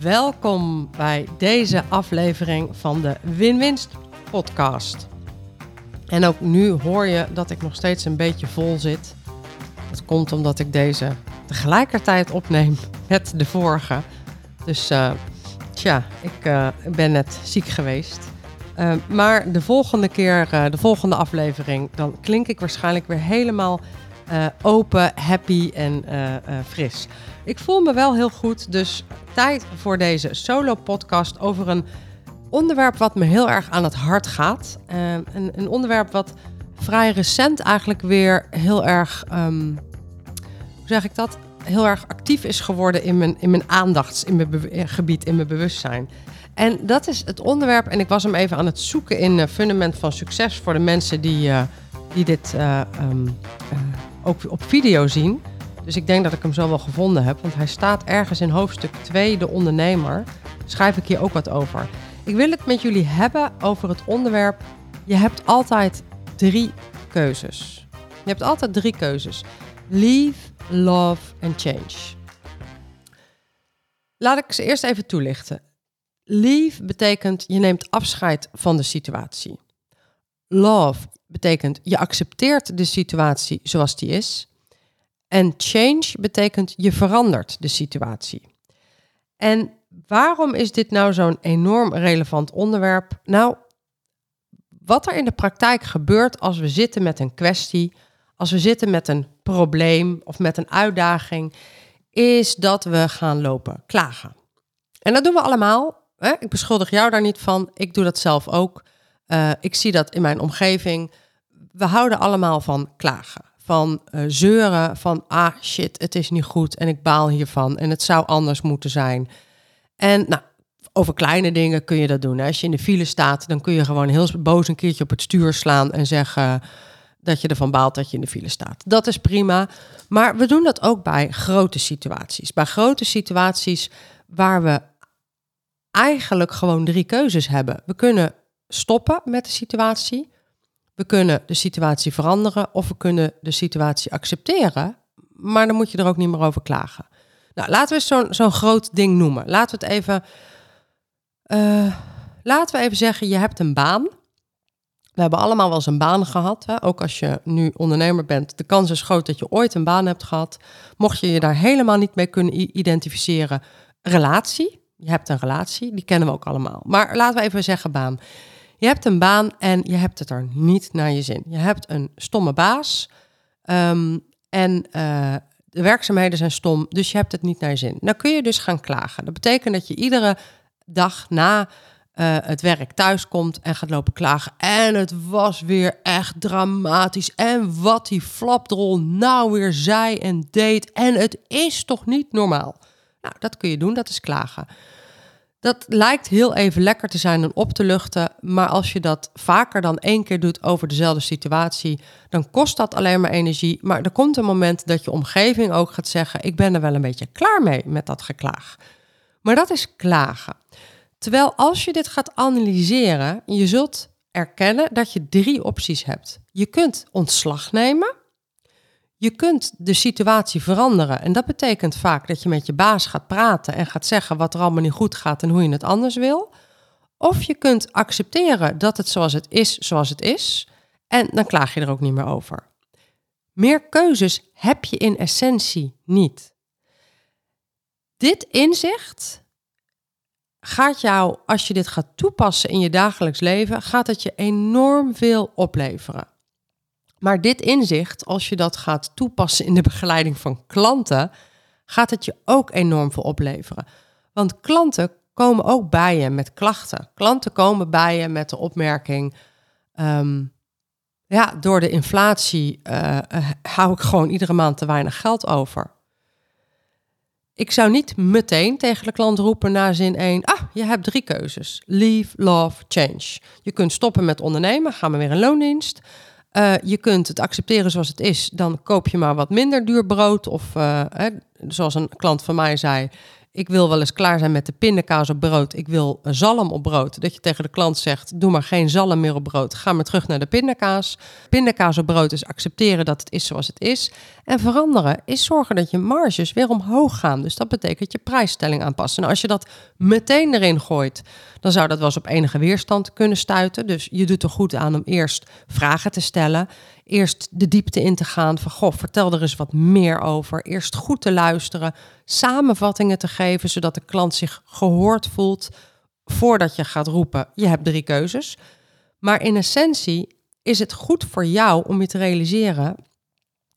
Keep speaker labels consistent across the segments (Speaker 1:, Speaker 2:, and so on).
Speaker 1: Welkom bij deze aflevering van de Win-Winst podcast. En ook nu hoor je dat ik nog steeds een beetje vol zit. Dat komt omdat ik deze tegelijkertijd opneem met de vorige. Dus uh, tja, ik uh, ben net ziek geweest. Uh, maar de volgende keer, de volgende aflevering, dan klink ik waarschijnlijk weer helemaal open, happy en fris. Ik voel me wel heel goed, dus tijd voor deze solo-podcast over een onderwerp wat me heel erg aan het hart gaat. Uh, een, een, onderwerp wat vrij recent eigenlijk weer heel erg, um, hoe zeg ik dat? Heel erg actief is geworden in mijn, in mijn aandachts, in mijn eh, gebied, in mijn bewustzijn. En dat is het onderwerp, en ik was hem even aan het zoeken in uh, Fundament van Succes voor de mensen die, uh, die dit um, ook op video zien. Dus ik denk dat ik hem zo wel gevonden heb, want hij staat ergens in hoofdstuk 2, de ondernemer. Schrijf ik hier ook wat over. Ik wil het met jullie hebben over het onderwerp. Je hebt altijd drie keuzes. Je hebt altijd drie keuzes: leave, love en change. Laat ik ze eerst even toelichten. Leave betekent je neemt afscheid van de situatie. Love betekent je accepteert de situatie zoals die is. En change betekent je verandert de situatie. En waarom is dit nou zo'n enorm relevant onderwerp? Nou, wat er in de praktijk gebeurt als we zitten met een kwestie, als we zitten met een probleem of met een uitdaging, is dat we gaan lopen klagen. En dat doen we allemaal. Hè? Ik beschuldig jou daar niet van. Ik doe dat zelf ook. Uh, ik zie dat in mijn omgeving. We houden allemaal van klagen van uh, zeuren van ah shit, het is niet goed en ik baal hiervan en het zou anders moeten zijn. En nou, over kleine dingen kun je dat doen. Als je in de file staat, dan kun je gewoon heel boos een keertje op het stuur slaan en zeggen dat je ervan baalt dat je in de file staat. Dat is prima. Maar we doen dat ook bij grote situaties. Bij grote situaties waar we eigenlijk gewoon drie keuzes hebben. We kunnen stoppen met de situatie. We kunnen de situatie veranderen of we kunnen de situatie accepteren, maar dan moet je er ook niet meer over klagen. Nou, laten we zo'n zo'n groot ding noemen. Laten we het even, uh, laten we even zeggen, je hebt een baan. We hebben allemaal wel eens een baan gehad. Hè? Ook als je nu ondernemer bent, de kans is groot dat je ooit een baan hebt gehad. Mocht je je daar helemaal niet mee kunnen identificeren, relatie. Je hebt een relatie, die kennen we ook allemaal. Maar laten we even zeggen baan. Je hebt een baan en je hebt het er niet naar je zin. Je hebt een stomme baas um, en uh, de werkzaamheden zijn stom, dus je hebt het niet naar je zin. Nou kun je dus gaan klagen. Dat betekent dat je iedere dag na uh, het werk thuis komt en gaat lopen klagen. En het was weer echt dramatisch. En wat die flapdrol nou weer zei en deed. En het is toch niet normaal? Nou, dat kun je doen, dat is klagen. Dat lijkt heel even lekker te zijn en op te luchten, maar als je dat vaker dan één keer doet over dezelfde situatie, dan kost dat alleen maar energie. Maar er komt een moment dat je omgeving ook gaat zeggen: Ik ben er wel een beetje klaar mee met dat geklaag. Maar dat is klagen. Terwijl als je dit gaat analyseren, je zult erkennen dat je drie opties hebt. Je kunt ontslag nemen, je kunt de situatie veranderen. En dat betekent vaak dat je met je baas gaat praten en gaat zeggen wat er allemaal niet goed gaat en hoe je het anders wil. Of je kunt accepteren dat het zoals het is, zoals het is. En dan klaag je er ook niet meer over. Meer keuzes heb je in essentie niet. Dit inzicht gaat jou, als je dit gaat toepassen in je dagelijks leven, gaat het je enorm veel opleveren. Maar dit inzicht, als je dat gaat toepassen in de begeleiding van klanten, gaat het je ook enorm veel opleveren. Want klanten komen ook bij je met klachten. Klanten komen bij je met de opmerking: ehm, ja, door de inflatie uh, hou ik gewoon iedere maand te weinig geld over. ik zou niet meteen tegen de klant roepen na zin 1, ah, je hebt drie keuzes. Leave, love, change. Je kunt stoppen met ondernemen, gaan we weer een loondienst. Uh, je kunt het accepteren zoals het is, dan koop je maar wat minder duur brood. Of uh, hè, zoals een klant van mij zei, ik wil wel eens klaar zijn met de pindakaas op brood. Ik wil zalm op brood. Dat je tegen de klant zegt: doe maar geen zalm meer op brood. Ga maar terug naar de pindakaas. Pindakaas op brood is accepteren dat het is zoals het is. En veranderen is zorgen dat je marges weer omhoog gaan. Dus dat betekent je prijsstelling aanpassen. Nou, als je dat meteen erin gooit, dan zou dat wel eens op enige weerstand kunnen stuiten. Dus je doet er goed aan om eerst vragen te stellen eerst de diepte in te gaan van goh, vertel er eens wat meer over. Eerst goed te luisteren, samenvattingen te geven, zodat de klant zich gehoord voelt voordat je gaat roepen, je hebt drie keuzes. Maar in essentie is het goed voor jou om je te realiseren,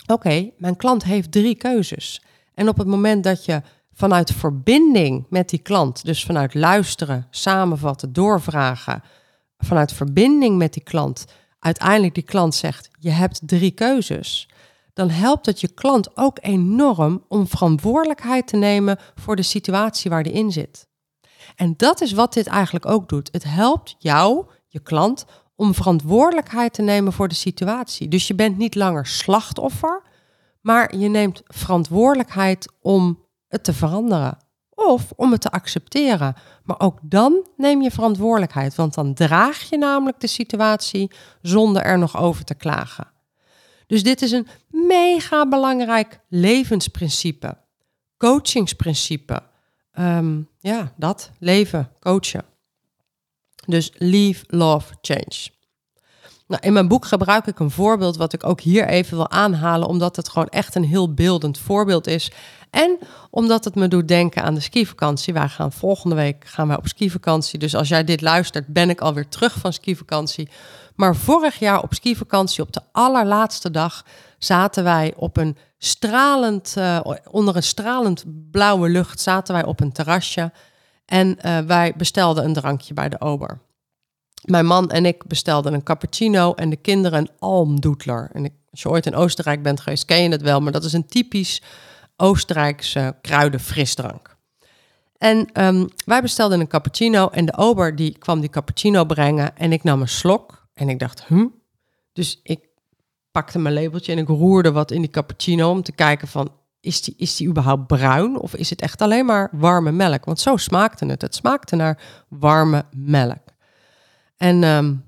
Speaker 1: oké, mijn klant heeft drie keuzes. En op het moment dat je vanuit verbinding met die klant, dus vanuit luisteren, samenvatten, doorvragen, vanuit verbinding met die klant uiteindelijk die klant zegt: Je hebt drie keuzes. Dan helpt het je klant ook enorm om verantwoordelijkheid te nemen voor de situatie waar die in zit. En dat is wat dit eigenlijk ook doet. Het helpt jou, je klant, om verantwoordelijkheid te nemen voor de situatie. Dus je bent niet langer slachtoffer, maar je neemt verantwoordelijkheid om het te veranderen of om het te accepteren. Maar ook dan neem je verantwoordelijkheid, want dan draag je namelijk de situatie zonder er nog over te klagen. Dus dit is een mega belangrijk levensprincipe, coachingsprincipe. Um, ja, dat, leven, coachen. Dus leave, love, change. Nou, in mijn boek gebruik ik een voorbeeld wat ik ook hier even wil aanhalen, omdat het gewoon echt een heel beeldend voorbeeld is. En omdat het me doet denken aan de skivakantie. Wij gaan volgende week gaan wij op skivakantie. Dus als jij dit luistert, ben ik alweer terug van skivakantie. Maar vorig jaar op skivakantie, op de allerlaatste dag, zaten wij op een stralend, uh, onder een stralend blauwe lucht, zaten wij op een terrasje. En uh, wij bestelden een drankje bij de ober. Mijn man en ik bestelden een cappuccino en de kinderen een almdoetler. En ik, als je ooit in Oostenrijk bent geweest, ken je het wel, maar dat is een typisch Oostenrijkse kruidenfrisdrank. En um, wij bestelden een cappuccino en de ober die kwam die cappuccino brengen en ik nam een slok en ik dacht, hm? Dus ik pakte mijn labeltje en ik roerde wat in die cappuccino om te kijken van, is die, is die überhaupt bruin of is het echt alleen maar warme melk? Want zo smaakte het. Het smaakte naar warme melk. En um,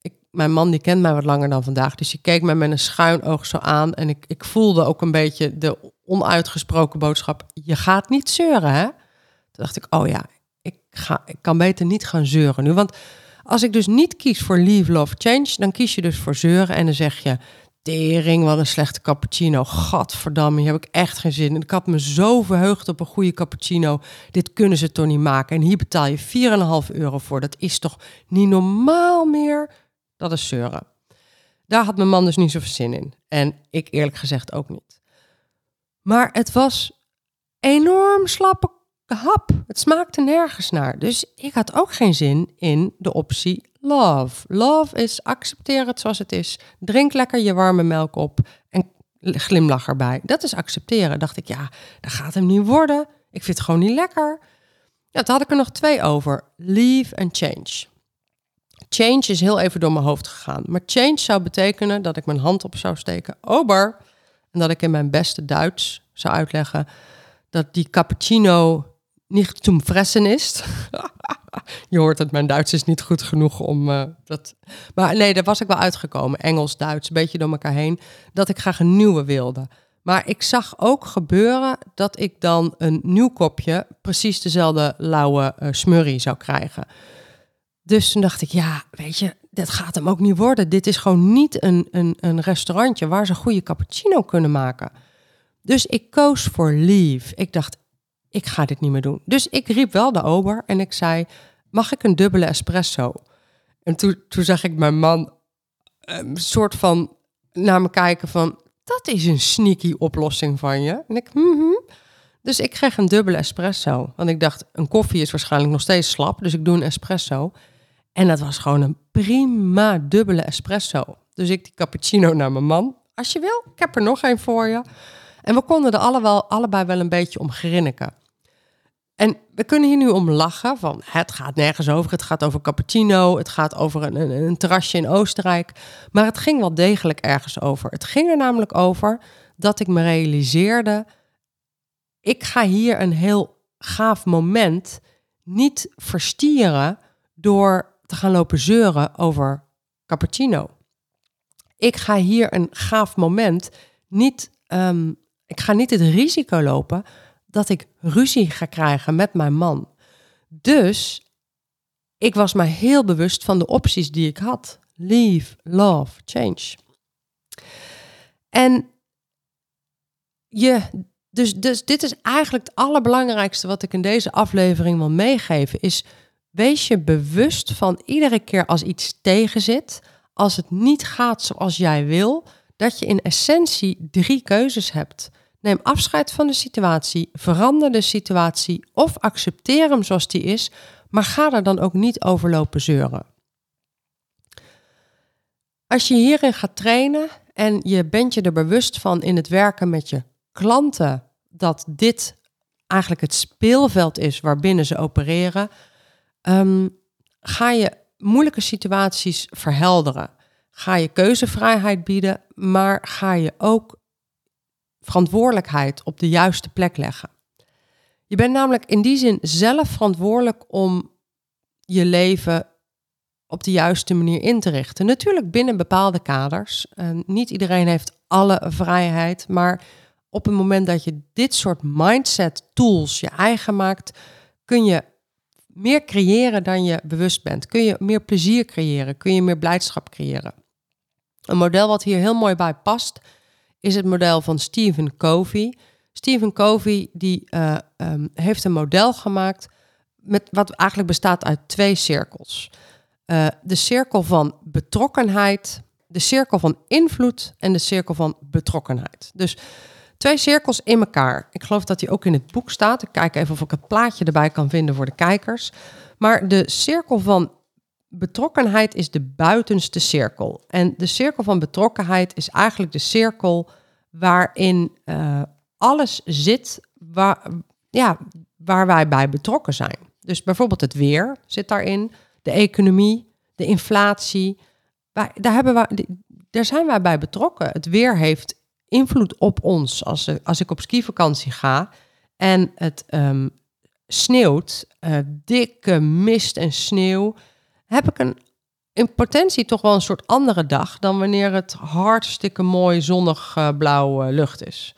Speaker 1: ik, mijn man die kent mij wat langer dan vandaag, dus die keek mij met een schuin oog zo aan en ik, ik voelde ook een beetje de onuitgesproken boodschap: je gaat niet zeuren, hè? Toen dacht ik, oh ja, ik, ga, ik kan beter niet gaan zeuren nu. Want als ik dus niet kies voor leave, love, change, dan kies je dus voor zeuren en dan zeg je, tering, wat een slechte cappuccino. Gadverdamme, hier heb ik echt geen zin in. Ik had me zo verheugd op een goede cappuccino. Dit kunnen ze toch niet maken. En hier betaal je 4,5 euro voor. Dat is toch niet normaal meer? Dat is zeuren. Daar had mijn man dus niet zoveel zin in. En ik eerlijk gezegd ook niet. Maar het was enorm slappe hap. Het smaakte nergens naar. Dus ik had ook geen zin in de optie love. Love is accepteer het zoals het is. Drink lekker je warme melk op en glimlach erbij. Dat is accepteren. Dacht ik, ja, dat gaat hem niet worden. Ik vind het gewoon niet lekker. Ja, toen had ik er nog twee over. Leave en change. Change is heel even door mijn hoofd gegaan. Maar change zou betekenen dat ik mijn hand op zou steken. Ober. En dat ik in mijn beste Duits zou uitleggen dat die cappuccino niet zum fressen is. je hoort het, mijn Duits is niet goed genoeg om uh, dat. Maar nee, daar was ik wel uitgekomen. Engels, Duits, een beetje door elkaar heen. Dat ik graag een nieuwe wilde. Maar ik zag ook gebeuren dat ik dan een nieuw kopje precies dezelfde lauwe uh, smurrie zou krijgen. Dus toen dacht ik, ja, weet je, dat gaat hem ook niet worden. Dit is gewoon niet een, een, een restaurantje waar ze goede cappuccino kunnen maken. Dus ik koos voor leave. Ik dacht, ik ga dit niet meer doen. Dus ik riep wel de ober en ik zei, mag ik een dubbele espresso? En toen, toen zag ik mijn man een soort van naar me kijken van, dat is een sneaky oplossing van je. En ik, mm Dus ik kreeg een dubbele espresso. Want ik dacht, een koffie is waarschijnlijk nog steeds slap, dus ik doe een espresso. En dat was gewoon een prima dubbele espresso. Dus ik die cappuccino naar mijn man. Als je wil, ik heb er nog een voor je. En we konden er allebei, allebei wel een beetje om grinniken. En we kunnen hier nu om lachen van het gaat nergens over. Het gaat over cappuccino, het gaat over een, een, een terrasje in Oostenrijk. Maar het ging wel degelijk ergens over. Het ging er namelijk over dat ik me realiseerde... ik ga hier een heel gaaf moment niet verstieren door te gaan lopen zeuren over cappuccino. Ik ga hier een gaaf moment niet, ehm, ik ga niet het risico lopen dat ik ruzie ga krijgen met mijn man. Dus ik was me heel bewust van de opties die ik had. Leave, love, change. En je, dus, dus dit is eigenlijk het allerbelangrijkste wat ik in deze aflevering wil meegeven. Is wees je bewust van iedere keer als iets tegenzit, als het niet gaat zoals jij wil, dat je in essentie drie keuzes hebt. Neem afscheid van de situatie, verander de situatie of accepteer hem zoals die is, maar ga er dan ook niet over lopen zeuren. Als je hierin gaat trainen en je bent je er bewust van in het werken met je klanten dat dit eigenlijk het speelveld is waarbinnen ze opereren, um, ga je moeilijke situaties verhelderen. Ga je keuzevrijheid bieden, maar ga je ook verantwoordelijkheid op de juiste plek leggen. Je bent namelijk in die zin zelf verantwoordelijk om je leven op de juiste manier in te richten. Natuurlijk binnen bepaalde kaders. niet iedereen heeft alle vrijheid, maar op het moment dat je dit soort mindset tools je eigen maakt, kun je meer creëren dan je bewust bent. Kun je meer plezier creëren, kun je meer blijdschap creëren. Een model wat hier heel mooi bij past, is het model van Stephen Covey. Stephen Covey die, uh, um, heeft een model gemaakt met wat eigenlijk bestaat uit twee cirkels. Uh, de cirkel van betrokkenheid, de cirkel van invloed en de cirkel van betrokkenheid. Dus twee cirkels in elkaar. Ik geloof dat die ook in het boek staat. Ik kijk even of ik het plaatje erbij kan vinden voor de kijkers. Maar de cirkel van betrokkenheid is de buitenste cirkel. En de cirkel van betrokkenheid is eigenlijk de cirkel waarin uh, alles zit waar, ja, waar wij bij betrokken zijn. Dus bijvoorbeeld het weer zit daarin, de economie, de inflatie. Daar, hebben wij, daar zijn wij bij betrokken. Het weer heeft invloed op ons. Als, als ik op skivakantie ga en het um, sneeuwt, uh, dikke mist en sneeuw, heb ik een in potentie toch wel een soort andere dag dan wanneer het hartstikke mooi zonnig uh, blauwe lucht is.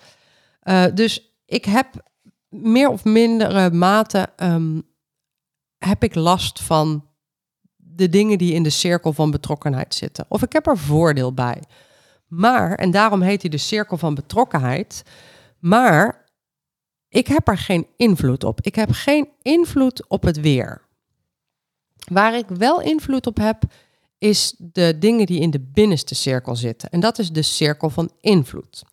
Speaker 1: Uh, dus ik heb meer of mindere mate um, heb ik last van de dingen die in de cirkel van betrokkenheid zitten. Of ik heb er voordeel bij. Maar, en daarom heet hij de cirkel van betrokkenheid. Maar ik heb er geen invloed op. Ik heb geen invloed op het weer. Waar ik wel invloed op heb, is de dingen die in de binnenste cirkel zitten. En dat is de cirkel van invloed.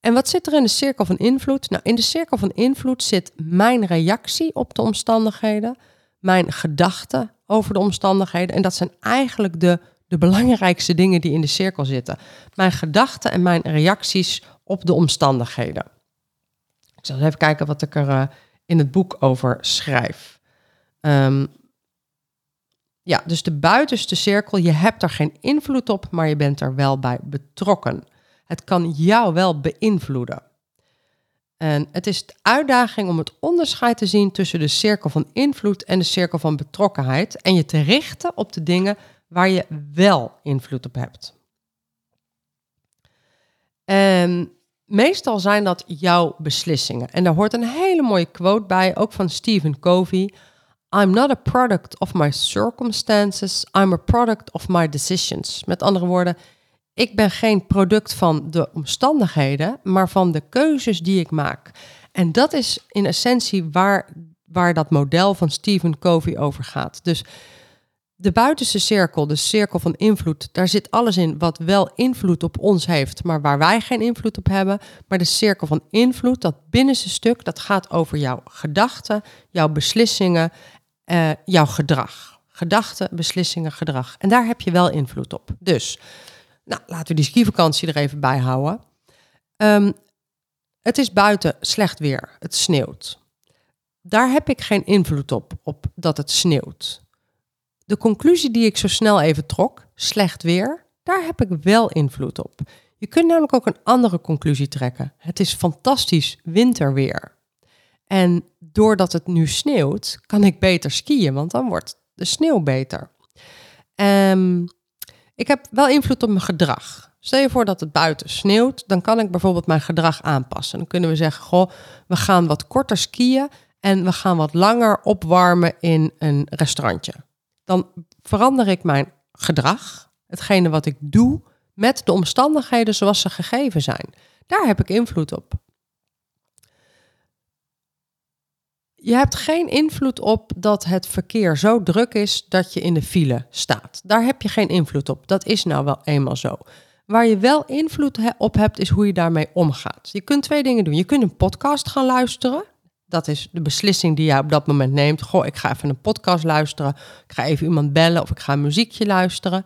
Speaker 1: En wat zit er in de cirkel van invloed? Nou, in de cirkel van invloed zit mijn reactie op de omstandigheden, mijn gedachten over de omstandigheden. En dat zijn eigenlijk de, de belangrijkste dingen die in de cirkel zitten. Mijn gedachten en mijn reacties op de omstandigheden. Ik zal even kijken wat ik er uh, in het boek over schrijf. Um, ja, dus de buitenste cirkel, je hebt er geen invloed op, maar je bent er wel bij betrokken. Het kan jou wel beïnvloeden. En het is de uitdaging om het onderscheid te zien tussen de cirkel van invloed en de cirkel van betrokkenheid en je te richten op de dingen waar je wel invloed op hebt. En meestal zijn dat jouw beslissingen. En daar hoort een hele mooie quote bij, ook van Stephen Covey. I'm not a product of my circumstances, I'm a product of my decisions. Met andere woorden, ik ben geen product van de omstandigheden, maar van de keuzes die ik maak. En dat is in essentie waar, waar dat model van Stephen Covey over gaat. Dus de buitenste cirkel, de cirkel van invloed, daar zit alles in wat wel invloed op ons heeft, maar waar wij geen invloed op hebben. Maar de cirkel van invloed, dat binnenste stuk, dat gaat over jouw gedachten, jouw beslissingen uh, jouw gedrag. Gedachten, beslissingen, gedrag. En daar heb je wel invloed op. Dus, nou, laten we die skivakantie er even bij houden. Um, het is buiten slecht weer, het sneeuwt. Daar heb ik geen invloed op, op dat het sneeuwt. De conclusie die ik zo snel even trok, slecht weer, daar heb ik wel invloed op. Je kunt namelijk ook een andere conclusie trekken. Het is fantastisch winterweer. En doordat het nu sneeuwt, kan ik beter skiën, want dan wordt de sneeuw beter. Um, ik heb wel invloed op mijn gedrag. Stel je voor dat het buiten sneeuwt, dan kan ik bijvoorbeeld mijn gedrag aanpassen. Dan kunnen we zeggen, goh, we gaan wat korter skiën en we gaan wat langer opwarmen in een restaurantje. Dan verander ik mijn gedrag, hetgene wat ik doe, met de omstandigheden zoals ze gegeven zijn. Daar heb ik invloed op. Je hebt geen invloed op dat het verkeer zo druk is dat je in de file staat. Daar heb je geen invloed op. Dat is nou wel eenmaal zo. Waar je wel invloed op hebt, is hoe je daarmee omgaat. Je kunt twee dingen doen. Je kunt een podcast gaan luisteren. Dat is de beslissing die je op dat moment neemt. Goh, ik ga even een podcast luisteren. Ik ga even iemand bellen of ik ga een muziekje luisteren.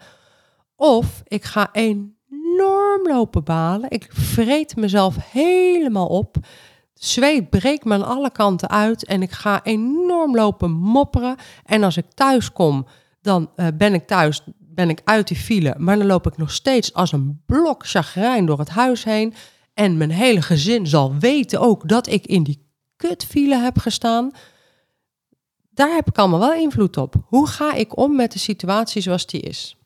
Speaker 1: Of ik ga enorm lopen balen. Ik vreet mezelf helemaal op. Zweet breekt me aan alle kanten uit en ik ga enorm lopen mopperen. En als ik thuis kom, dan uh, ben ik thuis, ben ik uit die file. Maar dan loop ik nog steeds als een blok chagrijn door het huis heen. En mijn hele gezin zal weten ook dat ik in die kutfile heb gestaan. Daar heb ik allemaal wel invloed op. Hoe ga ik om met de situatie zoals die is?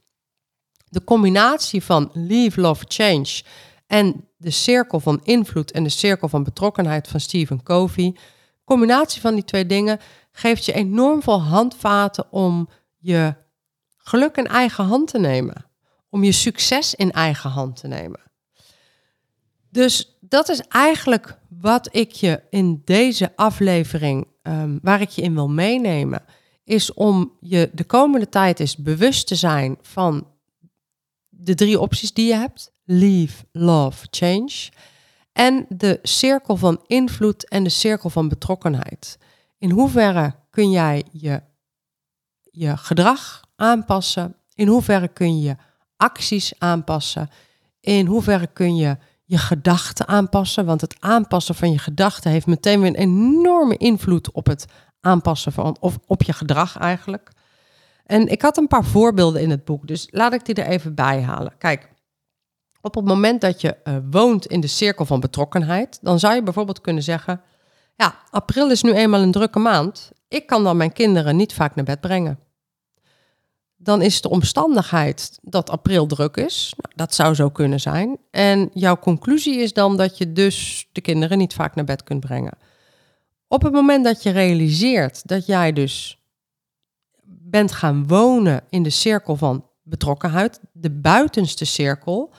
Speaker 1: De combinatie van leave, love, change en de cirkel van invloed en de cirkel van betrokkenheid van Stephen Covey. Combinatie van die twee dingen geeft je enorm veel handvaten om je geluk in eigen hand te nemen. Om je succes in eigen hand te nemen. Dus dat is eigenlijk wat ik je in deze aflevering, um, waar ik je in wil meenemen, is om je de komende tijd eens bewust te zijn van de drie opties die je hebt. Leave, Love, Change. En de cirkel van invloed en de cirkel van betrokkenheid. In hoeverre kun jij je, je gedrag aanpassen? In hoeverre kun je acties aanpassen? In hoeverre kun je je gedachten aanpassen? Want het aanpassen van je gedachten heeft meteen weer een enorme invloed op het aanpassen van, of op je gedrag eigenlijk. En ik had een paar voorbeelden in het boek, dus laat ik die er even bij halen. Kijk, op het moment dat je uh, woont in de cirkel van betrokkenheid, dan zou je bijvoorbeeld kunnen zeggen: Ja, april is nu eenmaal een drukke maand. Ik kan dan mijn kinderen niet vaak naar bed brengen. Dan is de omstandigheid dat april druk is. Nou, dat zou zo kunnen zijn. En jouw conclusie is dan dat je dus de kinderen niet vaak naar bed kunt brengen. Op het moment dat je realiseert dat jij dus bent gaan wonen in de cirkel van betrokkenheid, de buitenste cirkel,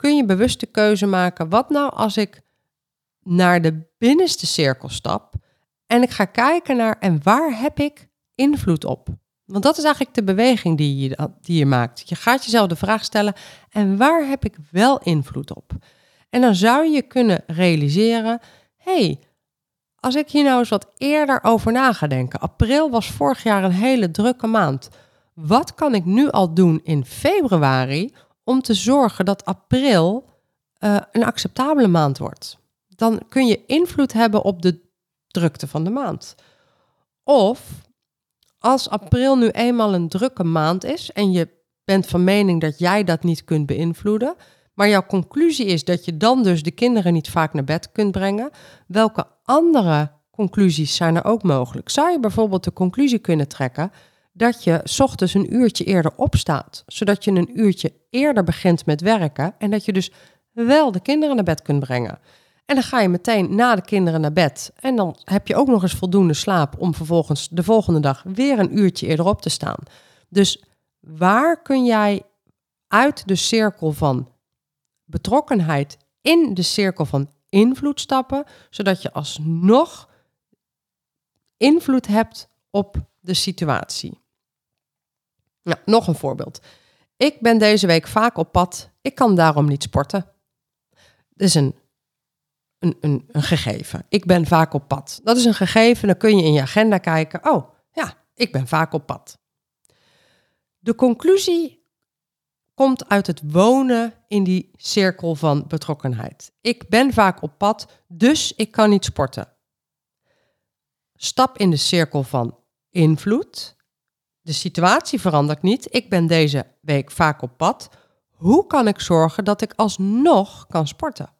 Speaker 1: kun je bewust de keuze maken. Wat nou als ik naar de binnenste cirkel stap en ik ga kijken naar en waar heb ik invloed op? Want dat is eigenlijk de beweging die je, die je maakt. Je gaat jezelf de vraag stellen: en waar heb ik wel invloed op? En dan zou je kunnen realiseren: hey, als ik hier nou eens wat eerder over na ga denken. April was vorig jaar een hele drukke maand. Wat kan ik nu al doen in februari om te zorgen dat april uh, een acceptabele maand wordt. Dan kun je invloed hebben op de drukte van de maand. Of als april nu eenmaal een drukke maand is en je bent van mening dat jij dat niet kunt beïnvloeden, maar jouw conclusie is dat je dan dus de kinderen niet vaak naar bed kunt brengen, welke andere conclusies zijn er ook mogelijk? Zou je bijvoorbeeld de conclusie kunnen trekken dat je ochtends een uurtje eerder opstaat, zodat je een uurtje eerder begint met werken en dat je dus wel de kinderen naar bed kunt brengen. En dan ga je meteen na de kinderen naar bed en dan heb je ook nog eens voldoende slaap om vervolgens de volgende dag weer een uurtje eerder op te staan. Dus waar kun jij uit de cirkel van betrokkenheid in de cirkel van invloed stappen, zodat je alsnog invloed hebt op de situatie. Nog een voorbeeld. Ik ben deze week vaak op pad. Ik kan daarom niet sporten. Dat is een, een, een, een gegeven. Ik ben vaak op pad. Dat is een gegeven. Dan kun je in je agenda kijken. Oh, ja, ik ben vaak op pad. De conclusie komt uit het wonen in die cirkel van betrokkenheid. Ik ben vaak op pad, dus ik kan niet sporten. Stap in de cirkel van invloed. De situatie verandert niet. Ik ben deze week vaak op pad. Hoe kan ik zorgen dat ik alsnog kan sporten?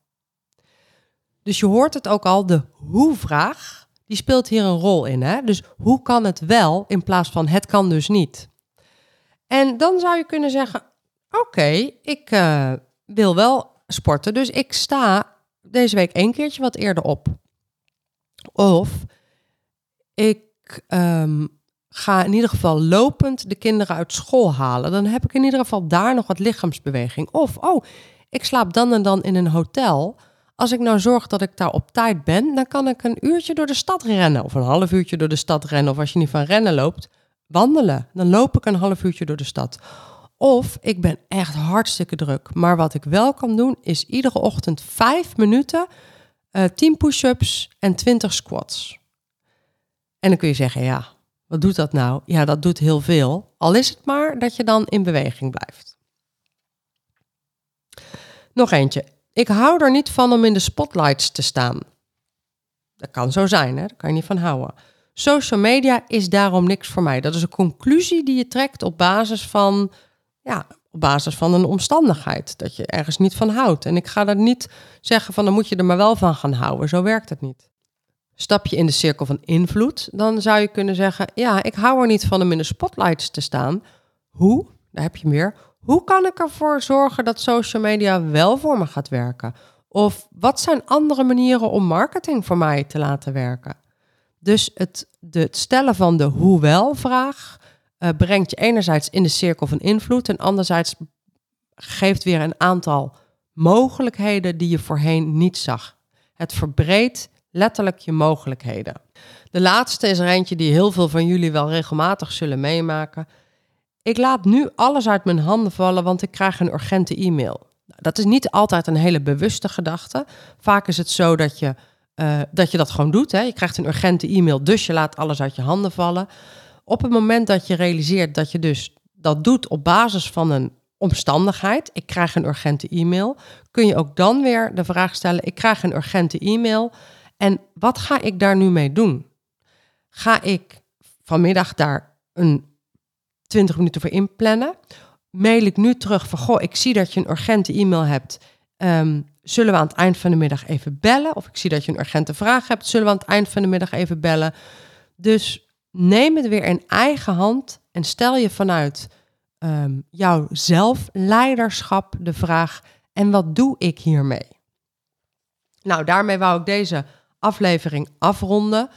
Speaker 1: Dus je hoort het ook al, de hoe-vraag, die speelt hier een rol in. Hè? Dus hoe kan het wel in plaats van het kan dus niet? En dan zou je kunnen zeggen, oké, ik uh, wil wel sporten, dus ik sta deze week één keertje wat eerder op. Of ik um, ga in ieder geval lopend de kinderen uit school halen. Dan heb ik in ieder geval daar nog wat lichaamsbeweging. Of, oh, ik slaap dan en dan in een hotel. Als ik nou zorg dat ik daar op tijd ben, dan kan ik een uurtje door de stad rennen. Of een half uurtje door de stad rennen. Of als je niet van rennen loopt, wandelen. Dan loop ik een half uurtje door de stad. Of ik ben echt hartstikke druk. Maar wat ik wel kan doen, is iedere ochtend vijf minuten, uh, eh, 10 push-ups en 20 squats. En dan kun je zeggen, ja, wat doet dat nou? Ja, dat doet heel veel. Al is het maar dat je dan in beweging blijft. Nog eentje. Ik hou er niet van om in de spotlights te staan. Dat kan zo zijn, hè? daar kan je niet van houden. Social media is daarom niks voor mij. Dat is een conclusie die je trekt op basis van, ja, op basis van een omstandigheid. Dat je ergens niet van houdt. En ik ga dat niet zeggen van dan moet je er maar wel van gaan houden. Zo werkt het niet. Stap je in de cirkel van invloed, dan zou je kunnen zeggen: Ja, ik hou er niet van om in de spotlights te staan. Hoe? Daar heb je meer. Hoe kan ik ervoor zorgen dat social media wel voor me gaat werken? Of wat zijn andere manieren om marketing voor mij te laten werken? Dus het, het stellen van de hoe-wel-vraag uh, brengt je enerzijds in de cirkel van invloed en anderzijds geeft weer een aantal mogelijkheden die je voorheen niet zag. Het verbreedt letterlijk je mogelijkheden. De laatste is er eentje die heel veel van jullie wel regelmatig zullen meemaken. Ik laat nu alles uit mijn handen vallen, want ik krijg een urgente e-mail. Dat is niet altijd een hele bewuste gedachte. Vaak is het zo dat je, uh, dat, je dat gewoon doet. Hè? Je krijgt een urgente e-mail, dus je laat alles uit je handen vallen. Op het moment dat je realiseert dat je dus dat doet op basis van een omstandigheid, ik krijg een urgente e-mail, kun je ook dan weer de vraag stellen: ik krijg een urgente e-mail. En wat ga ik daar nu mee doen? Ga ik vanmiddag daar een 20 minuten voor inplannen? Mail ik nu terug van, goh, ik zie dat je een urgente e-mail hebt. Um, zullen we aan het eind van de middag even bellen? Of ik zie dat je een urgente vraag hebt. Zullen we aan het eind van de middag even bellen? Dus neem het weer in eigen hand en stel je vanuit um, jouw zelfleiderschap de vraag: en wat doe ik hiermee? Nou, daarmee wou ik deze aflevering afronden.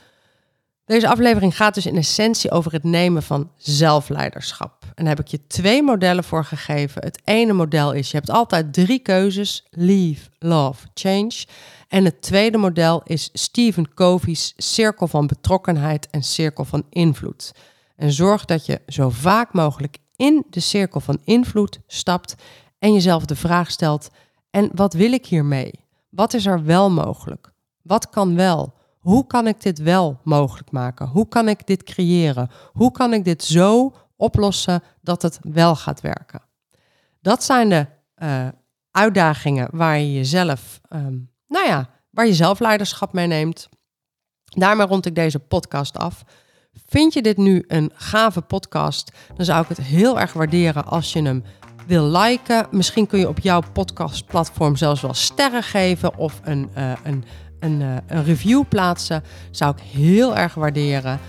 Speaker 1: Deze aflevering gaat dus in essentie over het nemen van zelfleiderschap. En daar heb ik je twee modellen voor gegeven. Het ene model is, je hebt altijd drie keuzes, leave, love, change. En het tweede model is Stephen Covey's cirkel van betrokkenheid en cirkel van invloed. En zorg dat je zo vaak mogelijk in de cirkel van invloed stapt en jezelf de vraag stelt, en wat wil ik hiermee? Wat is er wel mogelijk? Wat kan wel? Hoe kan ik dit wel mogelijk maken? Hoe kan ik dit creëren? Hoe kan ik dit zo oplossen dat het wel gaat werken? Dat zijn de uh, uitdagingen waar je jezelf, um, nou ja, waar je zelf leiderschap mee neemt. Daarmee rond ik deze podcast af. Vind je dit nu een gave podcast? Dan zou ik het heel erg waarderen als je hem wil liken. Misschien kun je op jouw podcastplatform zelfs wel sterren geven of een, uh, een een, uh, een review plaatsen. Zou ik heel erg waarderen.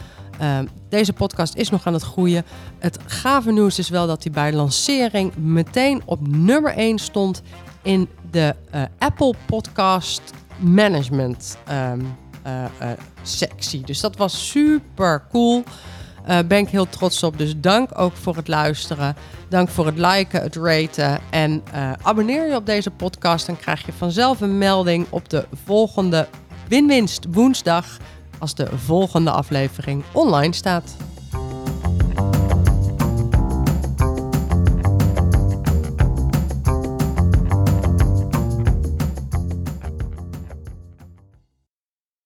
Speaker 1: Uh, deze podcast is nog aan het groeien. Het gave nieuws is wel dat hij bij lancering meteen op nummer 1 stond in de uh, Apple Podcast Management um, sectie. Dus dat was super cool. Uh, ben ik heel trots op. Dus dank ook voor het luisteren. Dank voor het liken, het raten. En uh, abonneer je op deze podcast. Dan krijg je vanzelf een melding op de volgende Winwinst woensdag. Als de volgende aflevering online staat.